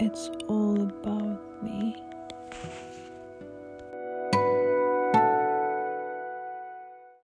it's all about.